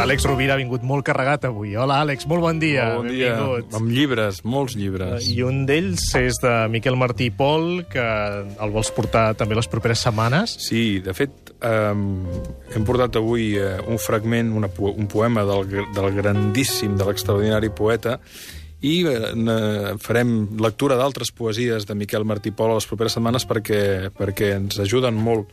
Àlex Rovira ha vingut molt carregat avui. Hola, Àlex, molt bon dia. Molt bon dia. Benvingut. Amb llibres, molts llibres. I un d'ells és de Miquel Martí i Pol, que el vols portar també les properes setmanes. Sí, de fet, eh, hem portat avui eh, un fragment, una, un poema del, del grandíssim, de l'extraordinari poeta, i eh, farem lectura d'altres poesies de Miquel Martí Pol a les properes setmanes perquè, perquè ens ajuden molt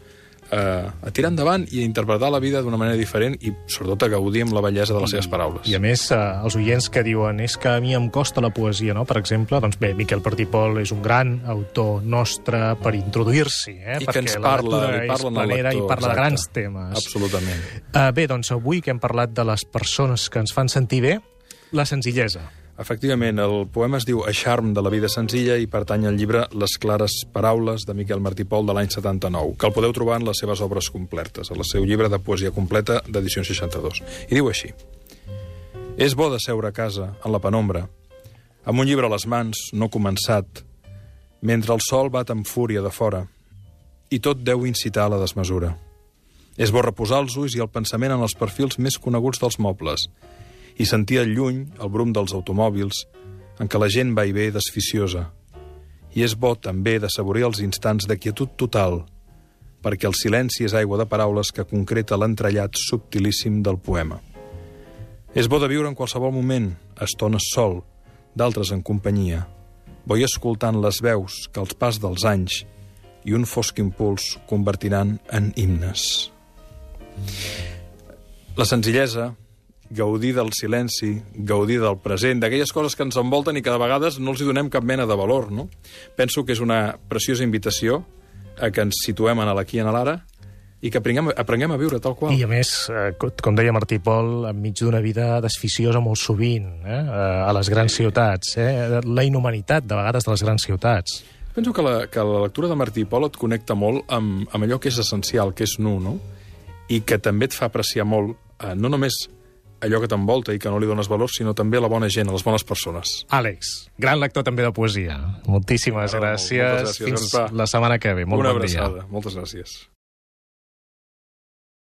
eh, a tirar endavant i a interpretar la vida d'una manera diferent i, sobretot, a gaudir amb la bellesa de les seves paraules. I a més, eh, els oients que diuen és que a mi em costa la poesia, no? Per exemple, doncs bé, Miquel Martí i Pol és un gran autor nostre per introduir-s'hi, eh? I que ens la parla, li parlen és al lector, i parla de exacte. grans temes. Absolutament. Uh, bé, doncs avui que hem parlat de les persones que ens fan sentir bé, la senzillesa. Efectivament, el poema es diu Eixarm de la vida senzilla i pertany al llibre Les clares paraules de Miquel Martí Pol de l'any 79, que el podeu trobar en les seves obres completes, al seu llibre de poesia completa d'edició 62. I diu així. És bo de seure a casa, en la penombra, amb un llibre a les mans, no començat, mentre el sol bat amb fúria de fora, i tot deu incitar a la desmesura. És bo reposar els ulls i el pensament en els perfils més coneguts dels mobles, i sentir al lluny el brum dels automòbils en què la gent va i ve desficiosa. I és bo també de saborear els instants de quietud total, perquè el silenci és aigua de paraules que concreta l'entrellat subtilíssim del poema. És bo de viure en qualsevol moment, estones sol, d'altres en companyia, bo i escoltant les veus que els pas dels anys i un fosc impuls convertiran en himnes. La senzillesa, gaudir del silenci, gaudir del present, d'aquelles coses que ens envolten i que de vegades no els hi donem cap mena de valor, no? Penso que és una preciosa invitació a que ens situem en l'aquí i en l'ara i que aprenguem, aprenguem a viure tal qual. I a més, eh, co- com deia Martí Pol, enmig d'una vida desficiosa molt sovint, eh, eh, a les grans ciutats, eh, la inhumanitat de vegades de les grans ciutats. Penso que la, que la lectura de Martí Pol et connecta molt amb, amb allò que és essencial, que és nu, no? I que també et fa apreciar molt, eh, no només allò que t'envolta i que no li dones valor, sinó també a la bona gent, a les bones persones. Àlex, gran lector també de poesia. Moltíssimes Ah, gràcies. gràcies, Fins la setmana que ve. Molt Una bon dia. abraçada. Moltes gràcies.